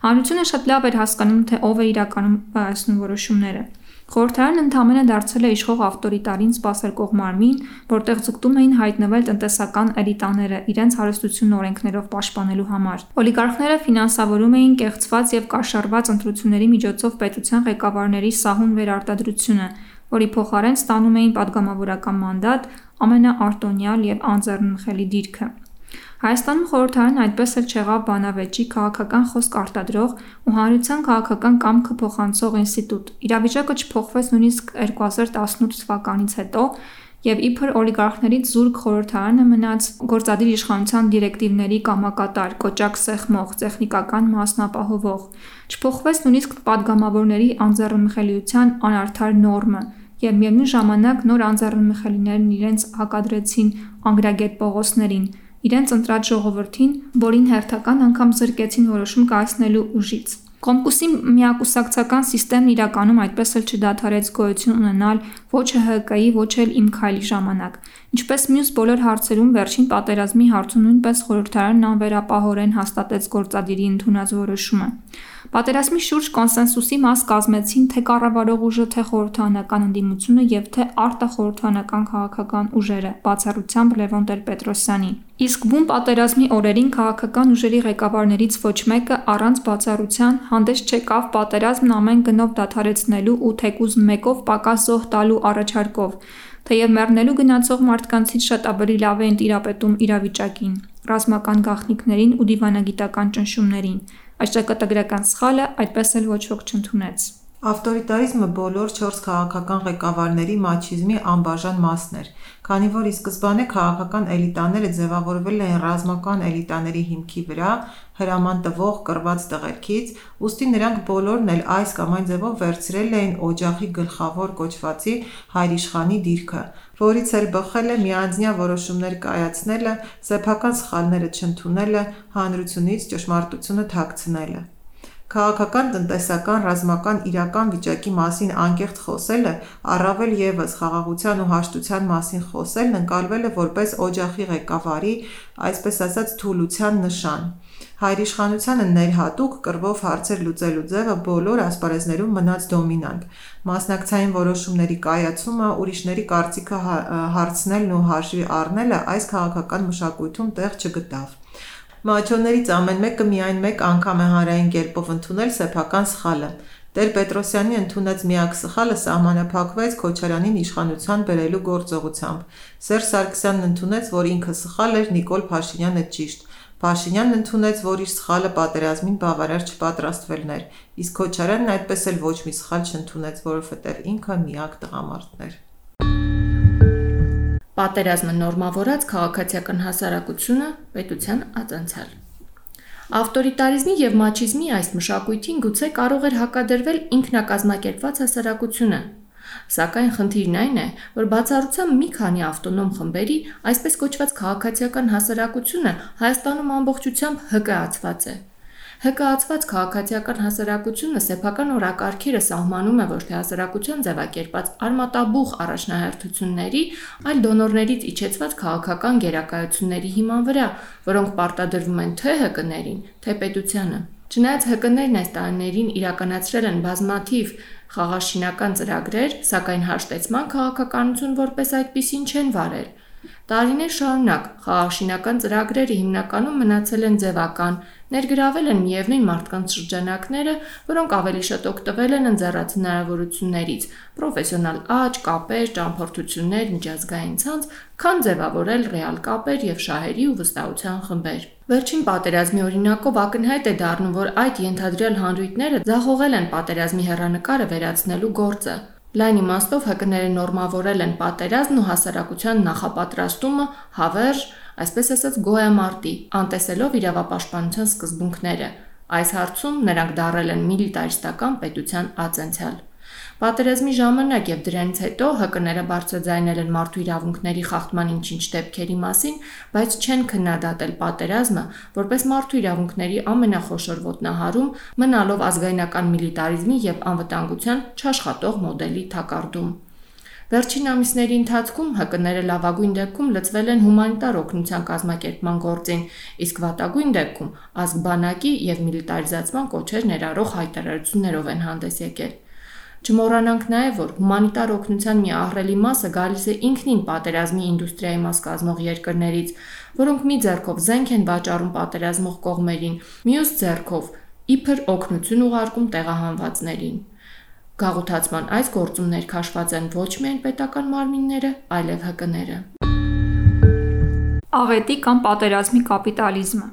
Հանրությունը շատ լավ էր հասկանում, թե ով է իրականում բացնում որոշումները։ Խորհրդարանը ընդամենը դարձել է իշխող ավտորիտարին սպասարկող մարմին, որտեղ ձգտում էին հայտնվել տնտեսական էլիտաները իրենց հարստությունն օրենքներով պաշտպանելու համար։ Օլիգարխները ֆինանսավորում էին կեղծված եւ կաշառված ընտրությունների միջոցով պետության ղեկավարների սահուն վերարտադրությունը, որի փոխարեն ստանում էին падգամավորական մանդատ, ամենաարտոնյալ եւ անձեռնմխելի դիրքը։ Հայաստանում խորհրդարան այդպես էլ չեղավ Բանավեճի քաղաքական խոսք արտադրող ու հանրության քաղաքական կամքը փոխանցող ինստիտուտ։ Իրավիճակը չփոխվեց նույնիսկ 2018 թվականից հետո, եւ իբր օլիգարխներից զուրկ խորհրդարանը մնաց գործադիր իշխանության դիրեկտիվների կամակատար, կոճակ սեղմող, տեխնիկական մասնապահովող։ Չփոխվեց նույնիսկ падգամավորների անձեռնմխելիության անարդար նորմը եւ միևնույն ժամանակ նոր անձեռնմխելիներն իրենց հակադրեցին անգրագետ Պողոսներին իրենց ընտրած ժողովրդին, որին հերթական անգամ զրկեցին որոշում կայացնելու ուժից։ Կոմկուսի միակուսակցական համակարգն իրականում այդպես էլ չդադարեց գոյություն ունենալ ոչ ՀՀԿ-ի, ոչ էլ Իմ քայլի ժամանակ։ Ինչպես մյուս բոլոր հարցերում վերջին պատերազմի հարցում նույնպես խորհրդարանն անվերապահորեն հաստատեց գործադիրի ընդունած որոշումը։ Պատերազմի շուրջ կոնսենսուսի մաս կազմեցին թե կառավարող ուժը, թե խորհրդարանական ընդդիմությունը եւ թե արտախորհրդարանական քաղաքական ուժերը, բացառությամբ Լևոն Տեր-Պետրոսյանի։ Իսկ բուն պատերազմի օրերին քաղաքական ուժերի ղեկավարներից ոչ մեկը առանց բացառության հանդես չեկավ պատերազմն ամեն գնով դադարեցնելու ու թեկուզ մեկով պակաս զոհ տալու առաջարկով, թեև մեռնելու գնացող մարդկանցից շատ ավելի լավ էին տիրապետում իրավիճակին, ռազմական գաղտնիքներին ու դիվանագիտական ճնշումներին։ Այս ճակատագրական սխալը այդպես էլ ոչ ոք չընդունեց։ Ավտորիտարիզմը բոլոր 4 քաղաքական ղեկավարների մաչիզմի անբաժան մասն էր, Քանի որ ի սկզբանե քաղաքական էլիտաները ձևավորվել էին ռազմական էլիտաների հիմքի վրա, հրաման տվող կռված տղերքից, ուստի նրանք բոլորն էլ այս կամ այն ձևով վերցրել էին օջախի գլխավոր կոչվածի հայրիշխանի դիրքը, որից էլ բխել է միանձնյա որոշումներ կայացնելը, սեփական սխալները չընդունելը, հանրությունից ճշմարտությունը թաքցնելը։ Քաղաքական, տնտեսական, ռազմական իրական վիճակի մասին անկեղծ խոսելը, առավել ևս խաղաղության ու հաշտության մասին խոսելն ընկալվել է որպես օջախի ղեկավարի, այսպես ասած, թուլության նշան։ Հայրիշխանությանը ներհատուկ կռվով հարցեր լուծելու ձևը բոլոր ասպարեզներում մնաց դոմինանտ։ Մասնակցային որոշումների կայացումը, ուրիշների կարծիքը հարցնելն ու հաշվի առնելը այս քաղաքական մշակույթում տեղ չգտավ։ Մաչոներից ամեն մեկը միայն մեկ անգամ է հանրային կերպով ընդունել սեփական սխալը։ Տեր-Պետրոսյանի ընդունած միակ սխալը սահմանափակվեց Քոչարյանին իշխանության բերելու գործողությամբ։ Սերժ Սարգսյանն ընդունեց, որ ինքը սխալ էր, Նիկոլ Փաշինյանը ճիշտ։ Փաշինյանն ընդունեց, որ իր սխալը պատերազմին բավարար չպատրաստվելն էր, իսկ Քոչարյանն այդպես էլ ոչ մի սխալ չընդունեց, որովհետև ինքը միակ տղամարդն էր։ Պատերազմը նորմավորած քաղաքացիական հասարակությունը պետության ածանցալ։ Ավտորիտարիզմի եւ մաչիզմի այս մշակույթին գուցե կարող էր հակադրվել ինքնակազմակերպված հասարակությունը, Սակայն խնդիրն այն է, որ բացառությամբ մի քանի ավտոնոմ խմբերի, այսպես կոչված քաղաքացիական հասարակությունը Հայաստանում ամբողջությամբ հկայացված է։ ՀԿԱ-ված քաղաքացիական հասարակությունը սեփական օրակարգերը սահմանում է ոչ թե հասարակության ձևակերպած արմատաբուխ առաջնահերթությունների, այլ դոնորներից իջեցված քաղաքական գերակայությունների հիման վրա, որոնք պարտադրվում են թե ՀԿ-ներին, թե պետությանը։ Չնայած ՀԿ-ներն այս տարիներին իրականացրել են բազմաթիվ խաղաշինական ծրագրեր, սակայն հաշտեցման քաղաքականություն որպես այդպեսին չեն վարել։ Տարիներ շարունակ խաղաշինական ծրագրերը հիմնականում մնացել են ձևական, Ներգրավել են միևնույն մարդկանց շրջանակները, որոնք ավելի շատ օգտվել են ընձեռած հնարավորություններից՝ պրոֆեսիոնալ աճ, կապեր, ճամփորդություններ, միջազգային ցանց, քան ձևավորել ռեալ կապեր եւ շահերի ու վստահության խմբեր։ Վերջին պատերազմի օրինակով ակնհայտ է դառնում, որ այդ ենթադրյալ հանրույթները ձախողել են պատերազմի հերանեկարը վերացնելու գործը։ Լայն իմաստով ՀԿ-ները նորմավորել են պատերազմն ու հասարակության նախապատրաստումը հավերժ այսպես ասած գոյամարտի, անտեսելով իրավապաշտպանության սկզբունքները։ Այս հարցում նրանք դարել են միլիտարիստական պետության ածենցիալ։ Պատերազմի ժամանակ եւ դրանից հետո ՀԿ-ները բարձրաձայնել են մարդու իրավունքների խախտման ինչ-ինչ դեպքերի մասին, բայց չեն քննադատել պատերազմը որպես մարդու իրավունքների ամենախոշոր ոտնահարում, մնալով ազգայնական միլիտարիզմի եւ անվտանգության չաշխատող մոդելի թակարդում։ Վերջին ամիսների ընթացքում ՀԿ-ները լավագույն դեպքում լծվել են հումանիտար օգնության կազմակերպման գործին, իսկ վատագույն դեպքում ազգբանակի եւ միլիտարիզացման կոչեր ներառող հայտարարություններով են հանդես եկել։ Չմոռանանք նաև, որ հումանիտար օգնության մի ահռելի մասը գալիս է ինքնին պատերազմի ինդուստրիայի մաս կազմող երկրներից, որոնք մի ձեռքով զենք են վաճառում պատերազմող կողմերին, մյուս ձեռքով իբր օգնություն ուղարկում տեղահանվածներին։ Գաղութացման այս գործումներ քաշված են ոչ միայն պետական մարմինները, այլև ՀԿ-ները։ Աղետի կամ պատերազմի կապիտալիզմը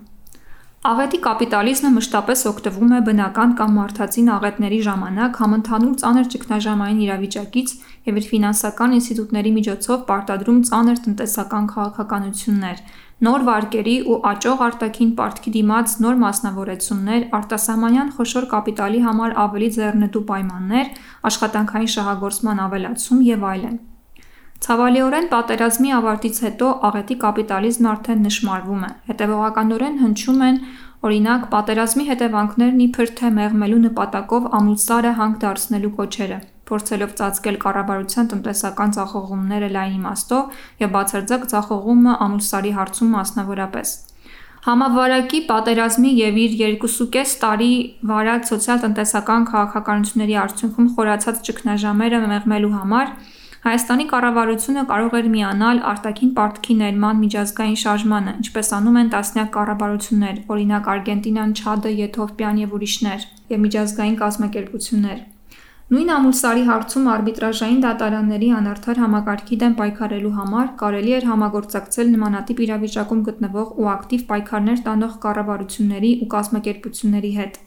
Աղետի կապիտալիզմը մշտապես օգտվում է բնական կամ մարդածին աղետների ժամանակ համընդհանուր ծանր ճգնաժամային իրավիճակից եւ իր ֆինանսական ինստիտուտների միջոցով պարտադրում ծանր տնտեսական քաղաքականություններ, նոր վարկերի ու աճող արտաքին պարտքի դիմաց նոր մասնավորեցումներ, արտասահմանյան խոշոր կապիտալի համար ավելի ձեռնտու պայմաններ, աշխատանքային շահագործման ավելացում եւ այլն։ Ցավալիորեն, պատերազմի ավարտից հետո աղետի կապիտալիզմն արդեն նշմարվում է։ Հետևողականորեն հնչում են, օրինակ, պատերազմի հետևանքներն իբր թե մեղմելու նպատակով ամուսնարը հանք դարձնելու կոչերը, փորձելով ծածկել կառավարության տնտեսական ձախողումները լայն իմաստով և բացարձակ ձախողումը ամուսնարի հարցում մասնավորապես։ Համավարակի պատերազմի և իր 2.5 տարի վարած սոցիալ-տնտեսական քաղաքականությունների արդյունքում խորացած ճգնաժամերը մեղմելու համար Հայաստանի կառավարությունը կարող էր միանալ արտաքին պարտքի ներման միջազգային շարժմանը, ինչպես անում են տասնյակ կառավարություններ, օրինակ Արգենտինան, Չադը, Եթովպիան եւ ուրիշներ, եւ միջազգային կազմակերպություններ։ Նույն ամուսարի հարցում արբիտրաժային դատարանների անարդար համակարգի դեմ պայքարելու համար կարելի էր համագործակցել նմանատիպ իրավիճակում գտնվող ու ակտիվ պայքարներ տանող կառավարությունների ու կազմակերպությունների հետ։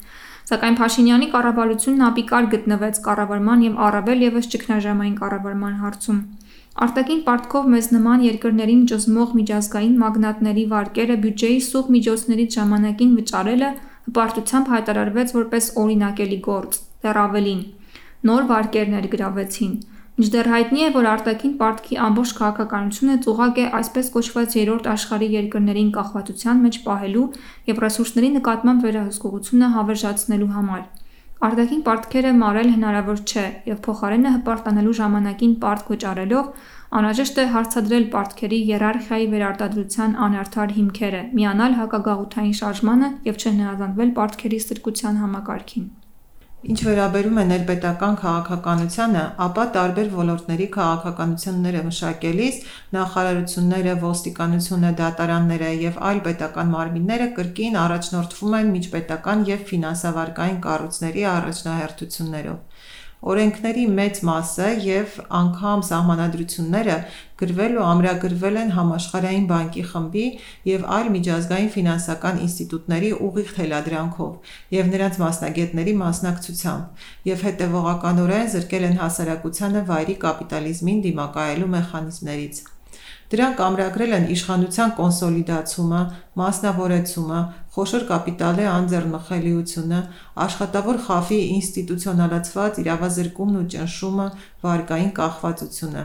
Սակայն Փաշինյանի կառավարությունն ապիկար գտնվեց կառավարման եւ առավել եւս ճգնաժամային կառավարման հարցում։ Արտակին պարտքով մեզ նման երկրներին ճզմող միջազգային մագնատների վարկերը բյուջեի սուղ միջոցներից ժամանակին վճարելը հպարտությամբ հայտարարվեց որպես օրինակելի գործ, դեռ ավելին։ Նոր վարկեր ներգրավեցին։ Մինչդեռ հայտնի է, որ արտաքին պարտքի ամբողջ քաղաքականությունը ծուղակ է այսպես կոչված երրորդ աշխարհի երկրներին կախվածության մեջ պահելու եւ ռեսուրսների նկատմամբ վերահսկողությունը հավերժացնելու համար։ Արտաքին պարտքերը մարել հնարավոր չէ եւ փոխարենը հպարտանալու ժամանակին պարտք վճարելով անհրաժեշտ է հարցադրել պարտքերի երարխիայի վերարտադրության անարդար հիմքերը, միանալ հակագաղութային շարժմանը եւ չհնահանդվել պարտքերի ստրկության համակարգին։ Ինչ վերաբերում է ներպետական քաղաքականությանը, ապա տարբեր ոլորտների քաղաքականությունները մշակելիս նախարարությունները, ոստիկանությունը, դատարանները եւ այլ պետական մարմինները կրկին առաջնորդվում են միջպետական եւ ֆինանսավարկային կառույցների առաջնահերթություններով։ Օրենքների մեծ մասը եւ անգամ սահմանադրությունները գրվել ու ամրագրվել են Համաշխարհային բանկի խմբի եւ այլ միջազգային ֆինանսական ինստիտուտների ուղիղ թելադրանքով եւ նրանց մասնագետների մասնակցությամբ եւ հետեւողականորեն զրկել են հասարակությանը վայրի կապիտալիզմին դիմակայելու մեխանիզմներից։ Դրանք ամրագրել են իշխանության կոնսոլիդացումը, մասնավորեցումը, խոշոր կապիտալի անձեռնխելիությունը, աշխատավոր խավի ինստիտուցիոնալացված իրավազրկումն ու ճնշումը, վարկային կախվածությունը։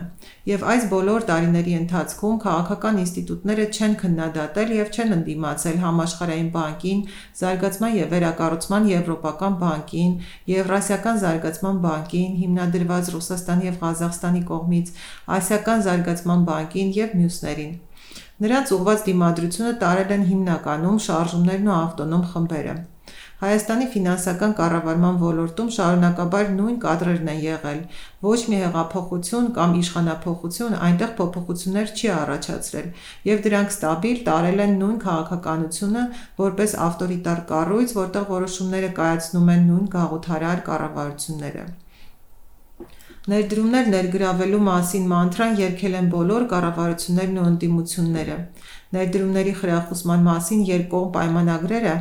Եվ այս բոլոր տարիների ընթացքում քաղաքական ինստիտուտները չեն քննադատել եւ չեն ընդդիմացել Համաշխարհային բանկին, Զարգացման եւ Վերակառուցման Եվրոպական բանկին, Եվրասիական զարգացման բանկին, հիմնադրված Ռուսաստանի եւ Ղազախստանի կողմից, Ասիական զարգացման բանկին եւ մյուսներին։ Նրանց ուղված դիմադրությունը տարել են հիմնականում շարժումներն ու ավտոնոմ խմբերը։ Հայաստանի ֆինանսական կառավարման ոլորտում շարունակաբար նույն կադրերն են եղել։ Ոչ մի հեղափոխություն կամ իշխանափոխություն այնտեղ փոփոխություններ չի առաջացրել, եւ դրանք ստաբիլ տարել են նույն քաղաքականությունը որպես ավտորիտար կառույց, որտեղ որոշումները կայացնում են նույն գաղութարար կառավարությունները։ Ներդրումներ ներգրավելու մասին մանտրան երգել են բոլոր կառավարություններն ու ընդդիմությունները։ Ներդրումների խրախուսման մասին երկկողմ պայմանագրերը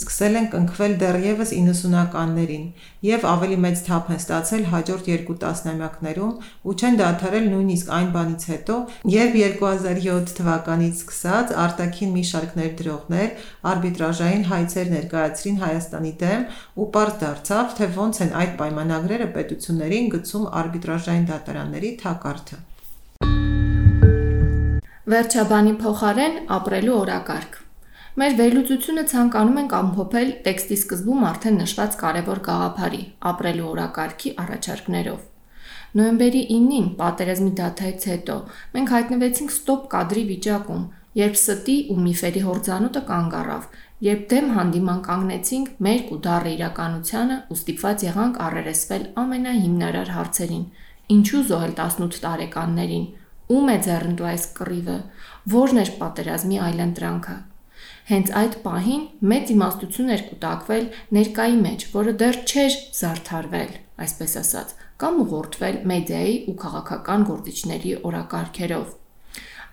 սկսել են կնքվել դեռևս 90-ականներին եւ ավելի մեծ թափ են ստացել հաջորդ երկու տասնամյակներում ու չեն դադարել նույնիսկ այն բանից հետո, երբ 2007 թվականից սկսած արտաքին մի շարք ներդրողներ արբիտրաժային հայցեր ներկայացրին Հայաստանի դեմ ու པարզ դարձավ, թե ոնց են այդ պայմանագրերը պետություններին գցում արբիտրաժային դատարանների թակարդը։ Վերջաբանի փոխարեն ապրելու օրակարգ Մեր վերլուծությունը ցանկանում ենք ամփոփել տեքստի սկզբում արդեն նշված կարևոր գաղափարի՝ ապրելու օրակարգի առաջարկներով։ Նոյեմբերի 9-ին պատերազմի դադարից հետո մենք հայտնվեցինք ստոպ կադրի վիճակում, երբ ստի ու միֆերի հորձանուտը կանգ առավ, երբ դեմ հանդիման կանգնեցինք մեր ու դառը իրականությանը ու ստիպված եղանք առերեսվել ամենահիմնարար հարցերին. ինչու զոհել 18 տարեկաններին, ում է ձեռնտու այս կռիվը, ո՞րն էր պատերազմի այլընտրանքը։ Հենց այդ պահին մեծ իմաստություն էր կուտակվել ներկայի մեջ, որը դեռ չէր զարդարվել, այսպես ասած, կամ ուղղորդվել մեդիայի ու քաղաքական գործիչների օրակարգերով։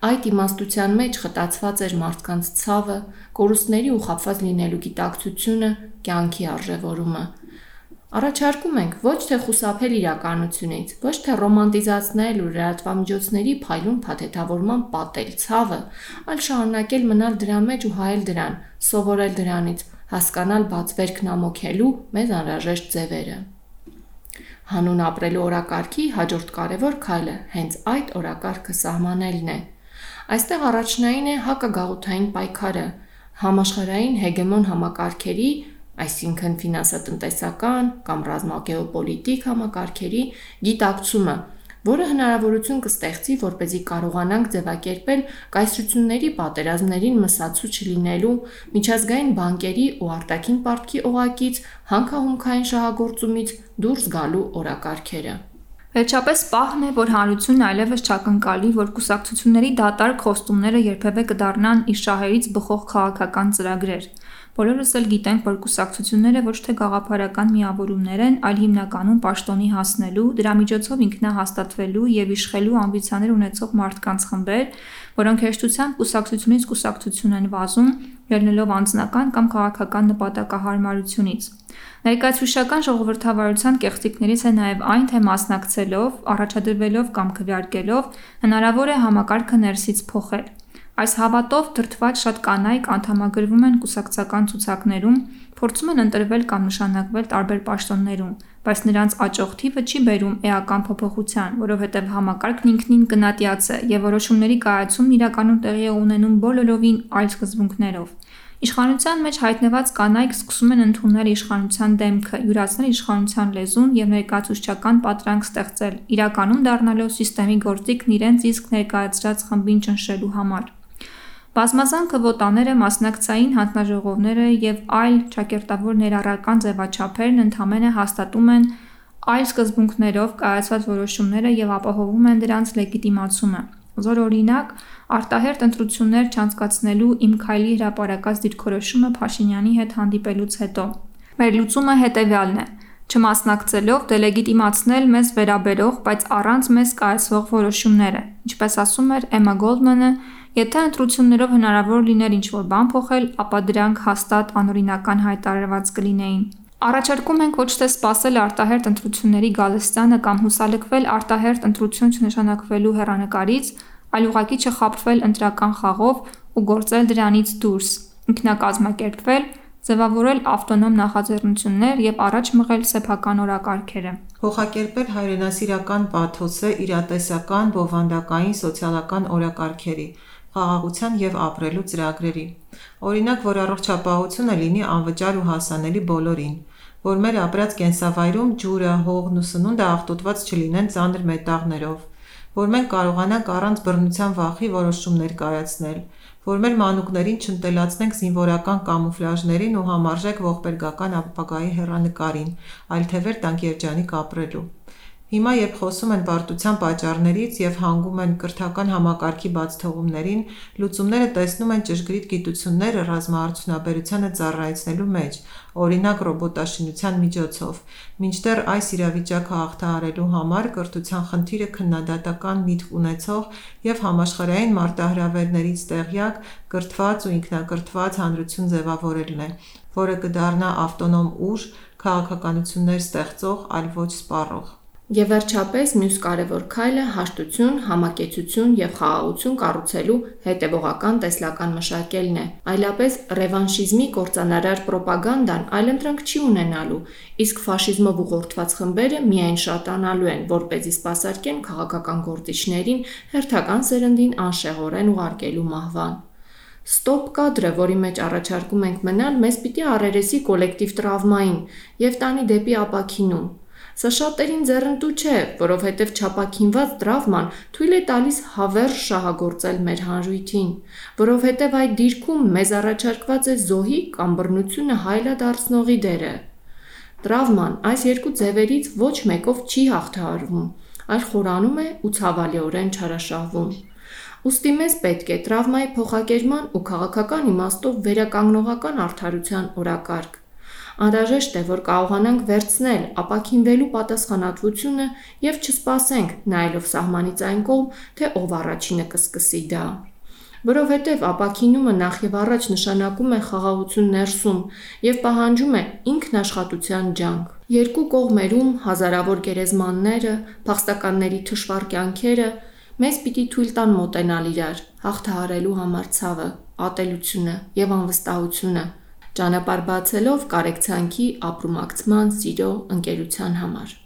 Այդ իմաստության մեջ խտացված էր մարդկանց ցավը, կորուստների ու խափված լինելու գիտակցությունը, կյանքի արժևորումը, Առաջարկում ենք ոչ թե խուսափել իրականությունից, ոչ թե ռոմանտիզացնել ու լրատվամիջոցների փայլուն փաթեթավորման պատել ցավը, այլ շարունակել մնալ դրա մեջ ու հայել դրան, սովորել դրանից, հասկանալ բացվերքն ամոքելու մեզ անհրաժեշտ ձևերը։ Հանուն ապրելու օրակարգի հաջորդ կարևոր քայլը հենց այդ օրակարգը սահմանելն է։ Այստեղ առաջնային է հակագաղութային պայքարը, համաշխարհային հեգեմոն համակարգերի այսինքն ֆինանսատնտեսական կամ ռազմագեոպոլիտիկ համակարգերի գիտակցումը, որը հնարավորություն կստեղծի, որ เป զի կարողանանք ձևակերպել կայսրությունների պատերազմներին մսացու չլինելու միջազգային բանկերի ու արտաքին պարտքի օղակից հանքահումքային շահագործումից դուրս գալու օրակարգերը։ Վերջապես պահն է, որ հանրությունն այլևս չակնկալի, որ կուսակցությունների դատարկ խոստումները երբևէ կդառնան իր շահերից բխող քաղաքական ծրագրեր։ Բոլորս էլ գիտենք, որ կուսակցությունները ոչ թե գաղափարական միավորումներ են, այլ հիմնականում պաշտոնի հասնելու, դրա միջոցով ինքնահաստատվելու եւ իշխելու ամբիցիաներ ունեցող մարդկանց խմբեր, որոնք հեշտությամբ կուսակցությունից կուսակցություն են վազում, ելնելով անձնական կամ քաղաքական նպատակահարմարությունից։ Ներկայացուցչական ժողովրդավարության կեղծիքներից է նաև այն, թե մասնակցելով, առաջադրվելով կամ քվեարկելով հնարավոր է համակարգը ներսից փոխել։ Այս հավատով դրդված շատ կանայք անդամագրվում են կուսակցական ցուցակներում, փորձում են ընտրվել կամ նշանակվել տարբեր պաշտոններում, բայց նրանց աճող թիվը չի բերում էական փոփոխության, որովհետև համակարգն ինքնին կնատյաց է եւ որոշումների կայացումն իրականում տեղի է ունենում բոլորովին այլ սկզբունքներով։ Իշխանության մեջ հայտնված կանայք սկսում են ընդունել իշխանության դեմքը, յուրացնել իշխանության լեզուն եւ ներկայացուցչական պատրանք ստեղծել, իրականում դառնալով համակարգի գործիքն իրենց իսկ ներկայացրած խմբին ճնշելու համար։ Բազմազան քվոտաները, մասնակցային հանձնաժողովները եւ այլ ճակերտավոր ներառական ձևաչափերն ընդամենը հաստատում են այլ սկզբունքներով կայացված որոշումները եւ ապահովում են դրանց լեգիտիմացումը։ Զոր օրինակ, արտահերտ ընտրություններ չանցկացնելու իմ քայլի հրապարակած դիրքորոշումը Փաշինյանի հետ հանդիպելուց հետո։ Մեր լուծումը հետեւյալն է. չմասնակցելով դելեգիտիմացնել մեզ վերաբերող, բայց առանց մեզ կայացվող որոշումները։ Ինչպես ասում էր Էմմա Գոլդմանը, Եթե ընտրություններով հնարավոր լիներ ինչ-որ բան փոխել, ապա դրանք հաստատ անօրինական հայտարարված կլինեին։ Առաջարկում ենք ոչ թե սпасել արտահերտ ընտրությունների գալստանը կամ հուսալեկվել արտահերտ ընտրություն չնշանակվելու հերանեկարից, այլ ուղղակի չխաբվել ընտրական խաղով ու գործել դրանից դուրս, ինքնակազմակերպվել, ձևավորել ավտոնոմ նախաձեռնություններ եւ առաջ մղել սեփական օրակարգերը։ Փոխակերպել հայրենասիրական պաթոսը իրատեսական, բովանդակային, սոցիալական օրակարգերի խաղաղության և ապրելու ծրագրերի։ Օրինակ, որ առողջապահությունը լինի անվճար ու հասանելի բոլորին, որ մեր ապրած կենսավայրում ջուրը, հողն ու սնունդը աղտոտված չլինեն ծանր մետաղներով, որ մենք կարողանանք առանց բռնության վախի որոշումներ կայացնել, որ մեր մանուկներին չընտելացնենք զինվորական կամուֆլաժներին ու համարժեք ողբերգական ապագայի հեռանկարին, այլ թևեր տանք երջանիկ ապրելու։ Հիմա, երբ խոսում են պարտության պատճառներից և հանգում են կրթական համակարգի բացթողումներին, լուծումները տեսնում են ճշգրիտ գիտությունները ռազմաարդյունաբերությանը ծառայեցնելու մեջ, օրինակ՝ ռոբոտաշինության միջոցով։ Մինչդեռ այս իրավիճակը հաղթահարելու համար կրթության խնդիրը քննադատական միտք ունեցող և համաշխարհային մարտահրավերներից տեղյակ, կրթված ու ինքնակրթված հանրություն ձևավորելն է, որը կդառնա ավտոնոմ ուժ՝ քաղաքականություններ ստեղծող, այլ ոչ սպառող։ Եվ վերջապես մյուս կարևոր քայլը հաշտություն, համակեցություն եւ խաղաղություն կառուցելու հետեւողական տեսլական մշակելն է։ Այլապես ռևանշիզմի կործանարար ռոպագանդան այլընտրանք չի ունենալու, իսկ ֆաշիզմով ուղղորդված խմբերը միայն շատանալու են, որ เป զի սпасարկեն քաղաքական գործիչներին հերթական սերնդին անշեղորեն ուղարկելու մահվան։ Ստոպ կադրը, որի մեջ առաջարկում ենք մնալ, մեզ պիտի առերեսի կոլեկտիվ տրավմային եւ տանի դեպի ապակինում Սա շատերին ձեռնտու չէ, որովհետև չափակինված տրավման թույլ է տալիս հավերժ շահագործել մեր հանրույթին, որովհետև այդ դիրքում մեզ առաջարկված է զոհի կամ բռնությունը հայլադարձնողի դերը։ Տրավման այս երկու ձևերից ոչ մեկով չի հաղթահարվում, այլ խորանում է ու ցավալիորեն չարաշահվում։ Ոստի մեզ պետք է տրավմայի փոխակերման ու քաղաքական իմաստով վերականգնողական արդարության օրակարգ Անհրաժեշտ է, որ կարողանանք վերցնել ապակինվելու պատասխանատվությունը եւ չսպասենք նայելով սահմանից այն կողմ, թե ով առաջինը կսկսի դա որովհետև ապակինումը նախ եւ առաջ նշանակում է խաղաղություն ներսում եւ պահանջում է ինքնաշխատության ջանք։ Երկու կողմերում հազարավոր գերեզմանները, փախստականների թշվառ կյանքերը մեզ պիտի թույլ տան մոտենալ իրար, հաղթահարելու համար ցավը, ատելությունը եւ անվստահությունը, ճանապարհ բացելով կարեկցանքի ապրումակցման, սիրո, ընկերության համար։